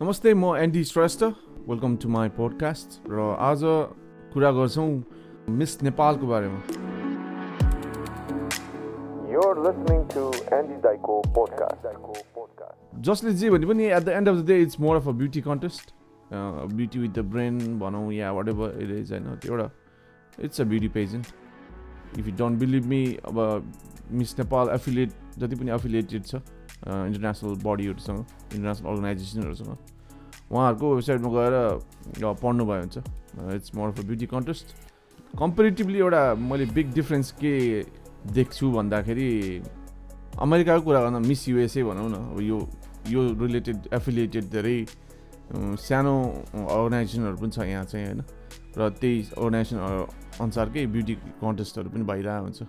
नमस्ते म Andy Shrestha. Welcome to my podcast र आज कुरा गर्छौँ मिस नेपालको बारेमा. जसले जे भने पनि at the end of the day it's more of a beauty contest beauty with the brain भनौँ या वाट एभर इट इज होइन त्यो एउटा it's a beauty pageant if you don't believe me अब मिस नेपाल एफिलिएट जति पनि affiliated छ international बडीहरूसँग international अर्गनाइजेसनहरूसँग उहाँहरूको वेबसाइटमा गएर पढ्नुभयो हुन्छ। It's more of a beauty contest comparatively एउटा मैले बिग डिफ्रेन्स के देख्छु भन्दाखेरि अमेरिकाको कुरा गर्दा मिस युएसए भनौँ न अब यो यो रिलेटेड एफिलिएटेड धेरै सानो अर्गनाइजेसनहरू पनि छ यहाँ चाहिँ होइन? र त्यही अर्गनाइजेसन अनुसारकै ब्युटी कन्टेस्टहरू पनि भइरहेको हुन्छ।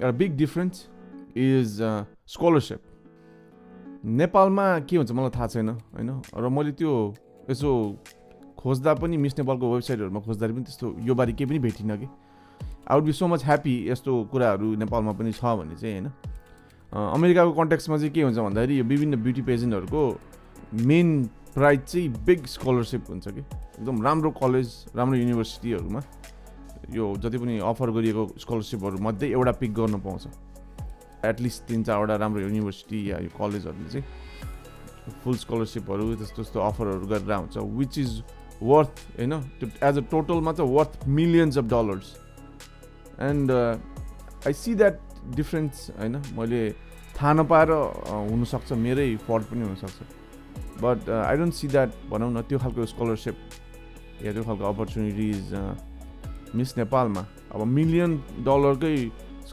एउटा बिग डिफ्रेन्स इज स्कलरसिप नेपालमा के हुन्छ मलाई थाहा छैन होइन? र मैले त्यो यसो खोज्दा पनि मिस नेपालको वेबसाइटहरूमा खोज्दाखेरि पनि त्यस्तो यो बारे केही पनि भेटिनँ कि। I would be so much happy यस्तो कुराहरू नेपालमा पनि छ भने चाहिँ होइन? अमेरिकाको कन्ट्याक्समा चाहिँ के हुन्छ भन्दाखेरि यो विभिन्न ब्युटी पेजेन्टहरूको मेन प्राइज चाहिँ बिग स्कलरसिप हुन्छ कि। एकदम राम्रो कलेज राम्रो युनिभर्सिटीहरूमा यो जति पनि अफर गरिएको स्कलरसिपहरू मध्ये एउटा पिक गर्न पाउँछ। एटलिस्ट तिन चारवटा राम्रो युनिभर्सिटी या यो कलेजहरूले चाहिँ फुल स्कलरसिपहरू त्यस्तो त्यस्तो अफरहरू गरेर हुन्छ विच इज वर्थ होइन त्यो एज अ टोटलमा चाहिँ worth millions of dollars and I see that difference होइन मैले थाहा नपाएर हुनसक्छ मेरै फल्ट पनि हुनसक्छ. But I don't see that भनौँ न त्यो खालको स्कलरसिप या त्यो खालको अपर्च्युनिटिज मिस नेपालमा अब मिलियन डलरकै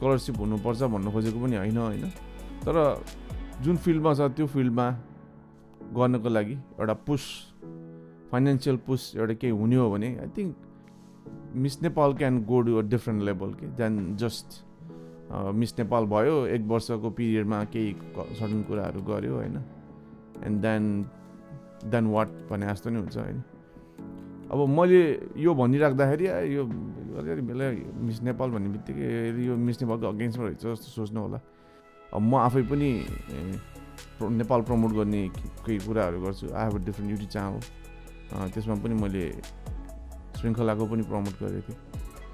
स्कलरसिप हुनुपर्छ भन्नु खोजेको पनि होइन होइन। तर जुन फिल्डमा छ त्यो फिल्डमा गर्नको लागि एउटा पुस फाइनेन्सियल पुस एउटा केही हुने हो भने I think Miss Nepal can go to a different level के देन जस्ट मिस नेपाल भयो एक वर्षको पिरियडमा केही सडन कुराहरू गऱ्यो होइन। एन्ड देन देन वाट भने जस्तो नि हुन्छ होइन। अब मैले यो भनिराख्दाखेरि यो अलिअलि बेला मिस नेपाल भन्ने बित्तिकै यो मिस नेपालको अगेन्स्टमा रहेछ जस्तो सोच्नु होला अब म आफै पनि नेपाल प्रमोट गर्ने केही कुराहरू गर्छु I have a different YouTube channel त्यसमा पनि मैले श्रृङ्खलाको पनि प्रमोट गरेको थिएँ.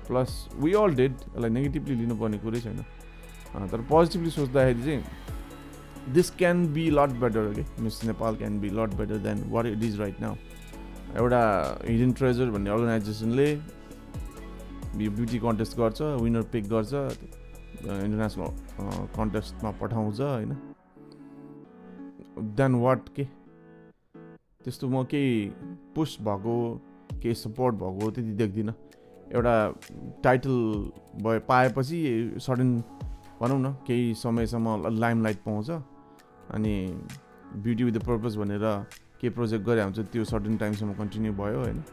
प्लस वी अल डेड यसलाई नेगेटिभली लिनुपर्ने कुरै छैन। अँ, तर पोजिटिभली सोच्दाखेरि चाहिँ this can be lot better के Miss Nepal can be lot better than what it is right now एउटा हिडन ट्रेजर भन्ने अर्गनाइजेसनले ब्युटी कन्टेस्ट गर्छ विनर पिक गर्छ इन्टरनेसनल कन्टेस्टमा पठाउँछ होइन। देन वाट के? त्यस्तो म केही पुस भएको केही सपोर्ट भएको त्यति देख्दिनँ। एउटा टाइटल भए पाएपछि सडन भनौँ न केही समयसम्म लाइमलाइट पाउँछ। अनि ब्युटी विथ द पर्पज भनेर के प्रोजेक्ट गरे हुन्छ त्यो सर्टन टाइमसम्म कन्टिन्यू भयो होइन।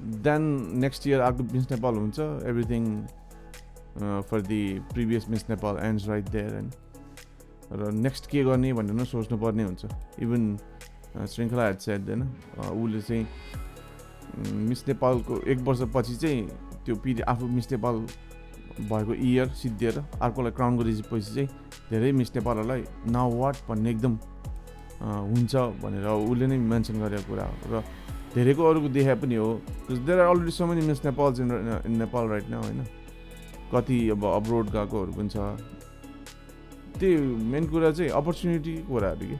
देन नेक्स्ट इयर अर्को मिस नेपाल हुन्छ. Everything for the previous Miss Nepal ends right there होइन र नेक्स्ट के गर्ने भनेर नै सोच्नुपर्ने हुन्छ. इभन श्रृङ्खला हेड सेट होइन उसले चाहिँ मिस नेपालको एक वर्षपछि चाहिँ त्यो पिरियड आफू मिस नेपाल भएको इयर सिद्धिएर अर्कोलाई क्राउन गरेपछि चाहिँ धेरै मिस नेपालहरूलाई नाउ वाट भन्ने एकदम अँ, हुन्छ भनेर उसले नै मेन्सन गरेको कुरा हो. र धेरैको अरूको देखा पनि हो। There are already so many Miss Nepal in Nepal right न होइन। कति अब अब्रोड गएकोहरू पनि छ। त्यही मेन कुरा चाहिँ अपर्च्युनिटीको कुराहरू कि।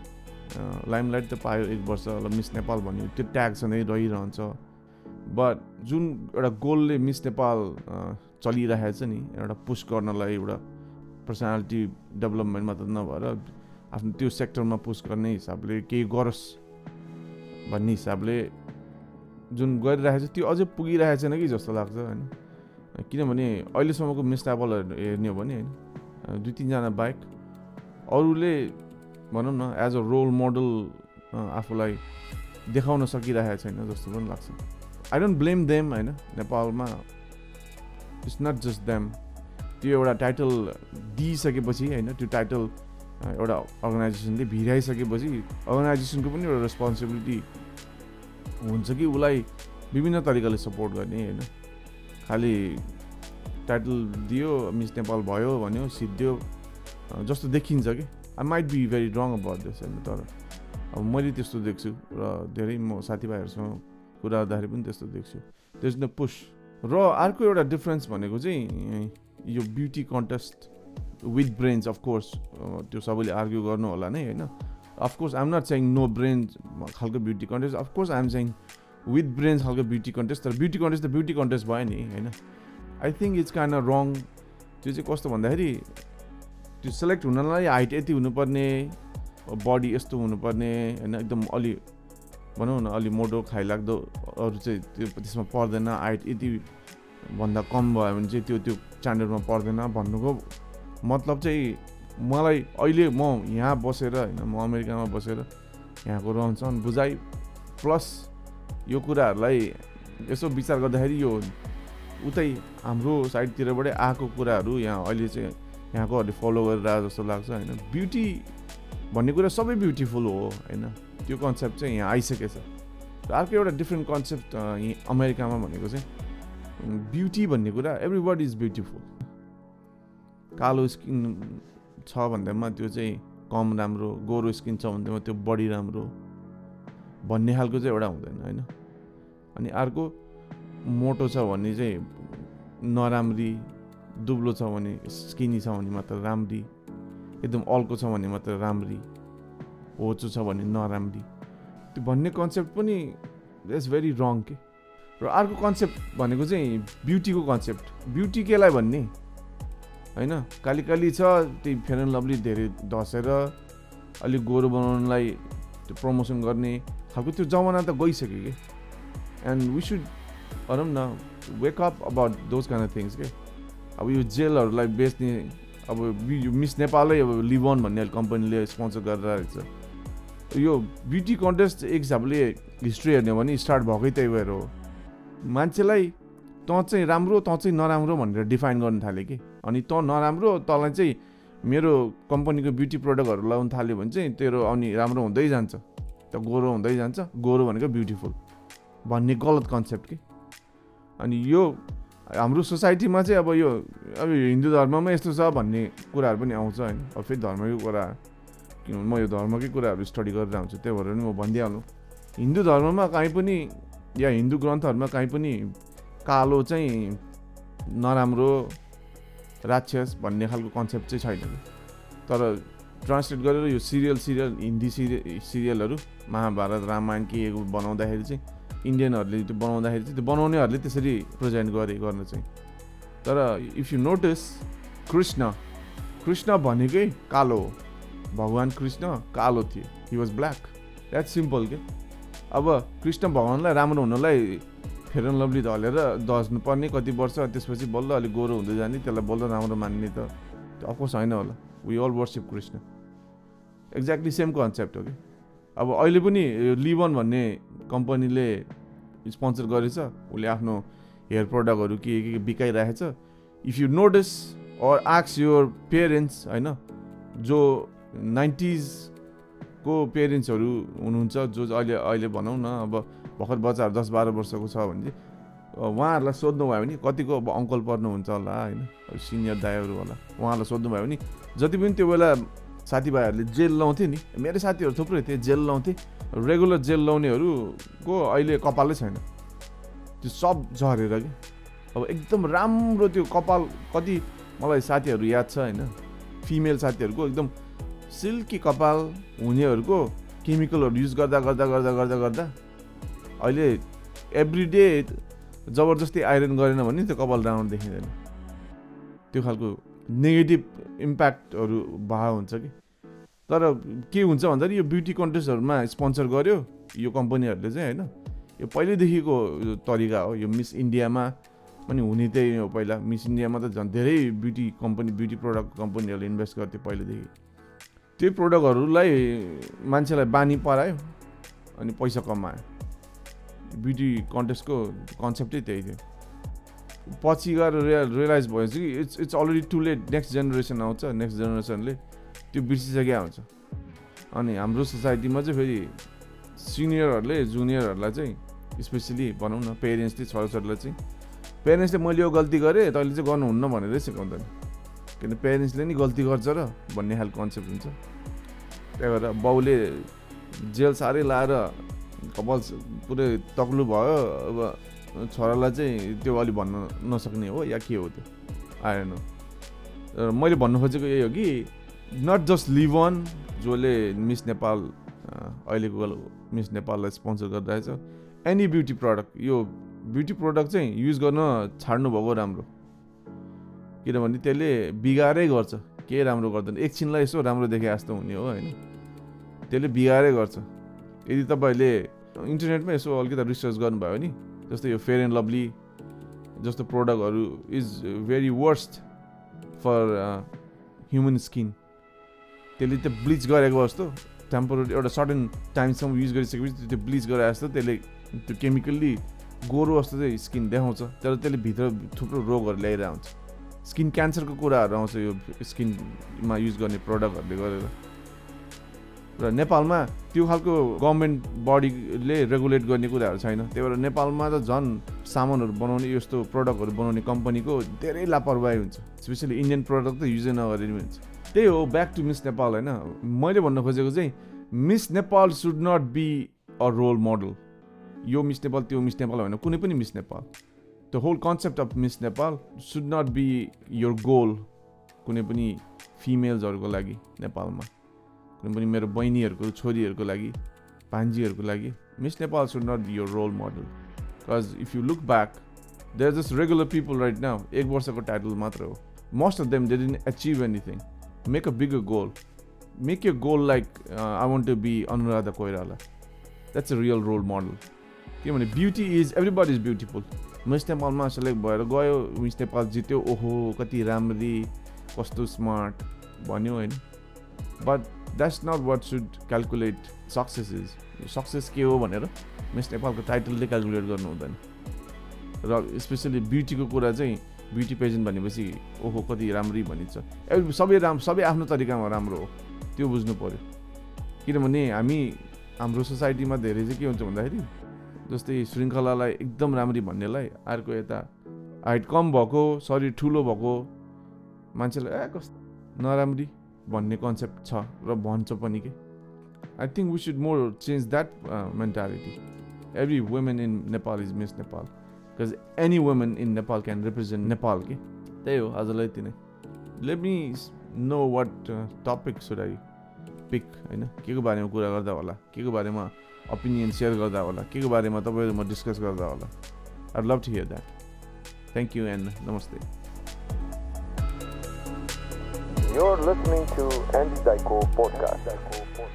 लाइमलाइट त पायो एक वर्ष ल मिस नेपाल भन्यो त्यो ट्याग सधैँ रहिरहन्छ। बट जुन एउटा गोलले मिस नेपाल चलिरहेको छ नि एउटा पुस गर्नलाई एउटा पर्सनालिटी डेभलपमेन्ट मात्र नभएर आफ्नो त्यो सेक्टरमा पुस गर्ने हिसाबले केही गरोस् भन्ने हिसाबले जुन गरिरहेको छ त्यो अझै पुगिरहेको छैन कि जस्तो लाग्छ होइन। किनभने अहिलेसम्मको मिस नेपालहरू हेर्ने हो भने होइन दुई तिनजना बाहेक अरूले भनौँ न एज अ रोल मोडल आफूलाई देखाउन सकिरहेको छैन जस्तो पनि लाग्छ। आई डोन्ट ब्लेम देम होइन नेपालमा इट्स नट जस्ट देम त्यो एउटा टाइटल दिइसकेपछि होइन त्यो टाइटल एउटा अर्गनाइजेसनले भिराइसकेपछि अर्गनाइजेसनको पनि एउटा रेस्पोन्सिबिलिटी हुन्छ कि उसलाई विभिन्न तरिकाले सपोर्ट गर्ने होइन? खालि टाइटल दियो मिस नेपाल भयो भन्यो सिद्धियो जस्तो देखिन्छ कि। I might be very wrong about this होइन? तर अब मैले त्यस्तो देख्छु र धेरै म साथीभाइहरूसँग कुरा गर्दाखेरि पनि त्यस्तो देख्छु। त्यस न पुस र अर्को एउटा डिफरेन्स भनेको चाहिँ यो beauty contest with brains of course त्यो सबैले आर्ग्यु गर्नु होला नै होइन? अफकोर्स आइम नट चाहिँ नो ब्रेन खालको beauty contest of course I'm चाहिँ विथ ब्रेन्स खालको ब्युटी कन्टेस्ट तर ब्युटी कन्टेस्ट त ब्युटी कन्टेस्ट भयो नि होइन आई थिङ्क इट्स कान रङ त्यो चाहिँ कस्तो भन्दाखेरि त्यो सेलेक्ट हुनलाई हाइट यति हुनुपर्ने बडी यस्तो हुनुपर्ने होइन एकदम अलि भनौँ न अलि मोटो खाइलाग्दो अरू चाहिँ त्यो त्यसमा पर्दैन हाइट यति भन्दा कम भयो भने चाहिँ त्यो त्यो स्ट्यान्डर्डमा पर्दैन भन्नुको मतलब चाहिँ मलाई अहिले म यहाँ बसेर होइन म अमेरिकामा बसेर यहाँको रहनसहन बुझाइ प्लस यो कुराहरूलाई यसो विचार गर्दाखेरि यो उतै हाम्रो साइडतिरबाटै आएको कुराहरू यहाँ अहिले चाहिँ यहाँकोहरूले फलो गरेर जस्तो लाग्छ होइन। ब्युटी भन्ने कुरा सबै ब्युटिफुल हो होइन। त्यो कन्सेप्ट चाहिँ यहाँ आइसकेछ र अर्को एउटा डिफ्रेन्ट कन्सेप्ट अमेरिकामा भनेको चाहिँ ब्युटी भन्ने कुरा एभ्री इज ब्युटिफुल कालो स्किन छ भन्दैमा त्यो चाहिँ कम राम्रो गोरो स्किन छ भन्दैमा त्यो बडी राम्रो भन्ने खालको चाहिँ एउटा हुँदैन होइन? अनि अर्को मोटो छ भने चाहिँ नराम्री दुब्लो छ भने स्किनी छ भने मात्र राम्री एकदम अल्को छ भने मात्र राम्री होचो छ भने नराम्री। त्यो भन्ने कन्सेप्ट पनि इट्स भेरी रङ के। र अर्को कन्सेप्ट भनेको चाहिँ ब्युटीको कन्सेप्ट। ब्युटी केलाई भन्ने? होइन? काली काली छ त्यही फेयर एन्ड लभली धेरै धसेर अलिक गोरो बनाउनलाई त्यो प्रमोसन गर्ने खालको। त्यो जमाना त गइसक्यो कि? एन्ड वी सुड भनौँ न wake up about those kind of things के? अब यो जेलहरूलाई बेच्ने अब मिस नेपालै अब लिभन भन्ने कम्पनीले स्पोन्सर गरेर रहेछ यो ब्युटी कन्टेस्ट एक हिसाबले हिस्ट्री हेर्ने हो भने स्टार्ट भएकै त्यही भएर हो। मान्छेलाई तँ चाहिँ राम्रो तँ चाहिँ नराम्रो भनेर डिफाइन गर्न थाल्यो कि? अनि तँ नराम्रो तँलाई चाहिँ मेरो कम्पनीको ब्युटी प्रडक्टहरू लगाउनु थाल्यो भने चाहिँ तेरो अनि राम्रो हुँदै जान्छ। त गोरो हुँदै जान्छ गोरो भनेको ब्युटिफुल भन्ने गलत कन्सेप्ट कि? अनि यो हाम्रो सोसाइटीमा चाहिँ अब यो अब हिन्दू धर्ममा यस्तो छ भन्ने कुराहरू पनि आउँछ होइन। अब फेरि धर्मकै कुरा किनभने म यो धर्मकै कुराहरू स्टडी गरेर आउँछु त्यही भएर पनि म भनिदिइहालौँ। हिन्दू धर्ममा काहीँ पनि या हिन्दू ग्रन्थहरूमा काहीँ पनि कालो चाहिँ नराम्रो राक्षस भन्ने खालको कन्सेप्ट चाहिँ छैन तर ट्रान्सलेट गरेर यो सिरियल सिरियल हिन्दी सिरियल सिरियलहरू महाभारत रामायण के बनाउँदाखेरि चाहिँ इन्डियनहरूले त्यो बनाउँदाखेरि चाहिँ त्यो बनाउनेहरूले त्यसरी प्रेजेन्ट गरे गर्न चाहिँ। तर if you notice Krishna Krishna भनेकै कालो हो। भगवान् कृष्ण कालो थिए he was black that simple के? अब कृष्ण भगवान्लाई राम्रो हुनलाई फेर एन्ड लभली धलेर दस्नु पर्ने कति वर्ष त्यसपछि बल्ल अलिक गोरो हुँदै जाने त्यसलाई बल्ल राम्रो मान्ने त अफकोर्स होइन होला। We all worship Krishna exactly same concept हो कि अब अहिले पनि लिभन भन्ने कम्पनीले स्पोन्सर गरेछ उसले आफ्नो हेयर प्रडक्टहरू के के बिकाइरहेछ। इफ यु नोटिस अर आक्स योर पेरेन्ट्स होइन जो नाइन्टिजको पेरेन्ट्सहरू हुनुहुन्छ जो अहिले अहिले भनौँ न अब भर्खर बच्चाहरू दस बाह्र वर्षको छ भने चाहिँ उहाँहरूलाई सोध्नु भयो भने कतिको अब अङ्कल पर्नुहुन्छ होला होइन? सिनियर दाईहरू होला उहाँहरूलाई सोध्नु भयो भने जति पनि त्यो बेला साथीभाइहरूले जेल लाउँथे नि मेरो साथीहरू थुप्रै थिए जेल लाउँथे रेगुलर जेल लाउनेहरूको अहिले कपालै छैन। त्यो सब झरेर कि? अब एकदम राम्रो त्यो कपाल कति मलाई साथीहरू याद छ होइन? फिमेल साथीहरूको एकदम सिल्की कपाल हुनेहरूको केमिकलहरू युज गर्दा गर्दा गर्दा गर्दा गर्दा अहिले एभ्री डे जबरजस्ती आइरन गरेन भने त्यो कपाल राम्रो देखिँदैन। त्यो खालको नेगेटिभ इम्प्याक्टहरू भए हुन्छ कि। तर के हुन्छ भन्दाखेरि यो ब्युटी कन्टेस्टहरूमा स्पोन्सर गर्यो यो कम्पनीहरूले चाहिँ होइन। यो पहिल्यैदेखिको तरिका हो यो मिस इन्डियामा पनि हुने त्यही हो पहिला। मिस इन्डियामा त झन् धेरै ब्युटी कम्पनी ब्युटी प्रडक्ट कम्पनीहरूले इन्भेस्ट गर्थ्यो पहिलेदेखि। त्यही प्रडक्टहरूलाई मान्छेलाई बानी परायो अनि पैसा कमायो। ब्युटी कन्टेस्टको कन्सेप्टै त्यही थियो। पछि गएर रिया रियलाइज भएपछि कि it's it's already too late next generation आउँछ नेक्स्ट जेनेरेसनले त्यो बिर्सिसक्यो आउँछ अनि हाम्रो सोसाइटीमा चाहिँ फेरि सिनियरहरूले जुनियरहरूलाई चाहिँ स्पेसली भनौँ न पेरेन्ट्सले छोराछोरीलाई चाहिँ पेरेन्ट्सले मैले यो गल्ती गरेँ तैँले चाहिँ गर्नुहुन्न भनेरै सिकाउँदैन किन पेरेन्ट्सले नि गल्ती गर्छ र भन्ने खालको कन्सेप्ट हुन्छ। त्यही भएर बाउले जेल साह्रै लाएर कपाल पुरै तक्लु भयो अब छोरालाई चाहिँ त्यो अलि भन्न नसक्ने हो या के हो त्यो? आएन र मैले भन्नु खोजेको यही हो कि नट जस्ट लिभ अन जसले मिस नेपाल अहिलेको मिस नेपाललाई स्पोन्सर गरिरहेछ एनी ब्युटी प्रडक्ट यो ब्युटी प्रडक्ट चाहिँ युज गर्न छाड्नु भएको राम्रो। किनभने त्यसले बिगारै गर्छ केही राम्रो गर्दैन। एकछिनलाई यसो राम्रो देखे जस्तो हुने हो होइन? त्यसले बिगारै गर्छ। यदि तपाईँहरूले इन्टरनेटमा यसो अलिकति रिसर्च गर्नुभयो नि जस्तै यो फेयर एन्ड लभली जस्तो प्रोडक्टहरू is very worst for human skin. त्यसले त्यो ब्लिच गरेको जस्तो टेम्पोररी एउटा सर्टेन टाइमसम्म युज गरिसकेपछि त्यो ब्लिच गरे जस्तो त्यसले त्यो केमिकल्ली गोरो जस्तो चाहिँ स्किन देखाउँछ तर त्यसले भित्र थुप्रो रोगहरू ल्याइरहेको हुन्छ। स्किन क्यान्सरको कुराहरू आउँछ यो स्किनमा युज गर्ने प्रडक्टहरूले गरेर। र नेपालमा त्यो खालको गभर्मेन्ट बडीले रेगुलेट गर्ने कुराहरू छैन। त्यही भएर नेपालमा त झन् सामानहरू बनाउने यस्तो प्रडक्टहरू बनाउने कम्पनीको धेरै लापरवाही हुन्छ। स्पेसली इन्डियन प्रडक्ट त युजै पनि हुन्छ। त्यही हो ब्याक टु मिस नेपाल होइन। मैले भन्न खोजेको चाहिँ Miss Nepal should not be a role model यो मिस नेपाल त्यो मिस नेपाल होइन। कुनै पनि Miss Nepal the whole concept of Miss Nepal should not be your goal कुनै पनि फिमेल्सहरूको लागि नेपालमा। कुनै पनि मेरो बहिनीहरूको छोरीहरूको लागि भान्जीहरूको लागि Miss Nepal should not be your role model because if you look back they are just regular people right now एक वर्षको टाइटल मात्र हो। Most of them they didn't achieve anything make a bigger goal make यो goal like I want to be Anuradha Koirala that's a real role model किनभने beauty is every is beautiful Miss नेपालमा select भएर गयो miss Nepal जित्यो ओहो कति राम्ररी कस्तो स्मार्ट भन्यो होइन। But that's not what should calculate success is success के हो भनेर मिस नेपालको टाइटलले क्यालकुलेट गर्नु हुँदैन. र स्पेसली ब्युटीको कुरा चाहिँ ब्युटी पेजेन्ट भनेपछि ओहो कति राम्ररी भनिन्छ। ए सबै राम सबै आफ्नो तरिकामा राम्रो हो। त्यो बुझ्नु पऱ्यो किनभने हामी हाम्रो सोसाइटीमा धेरै चाहिँ के हुन्छ भन्दाखेरि जस्तै श्रृङ्खलालाई एकदम राम्ररी भन्नेलाई अर्को यता हाइट कम भएको शरीर ठुलो भएको मान्छेलाई ए कस्तो नराम्री। भन्ने कन्सेप्ट छ र भन्छ पनि के? I think we should more change that mentality every women in Nepal is Miss Nepal because any women in Nepal can represent Nepal के त्यही हो आजलाई यति नै। Let me know what topic should I pick होइन? के को बारेमा कुरा गर्दा होला? के को बारेमा ओपिनियन सेयर गर्दा होला? के को बारेमा म डिस्कस गर्दा होला? I love to hear that thank you and नमस्ते You're listening to Andy Daiko Podcast.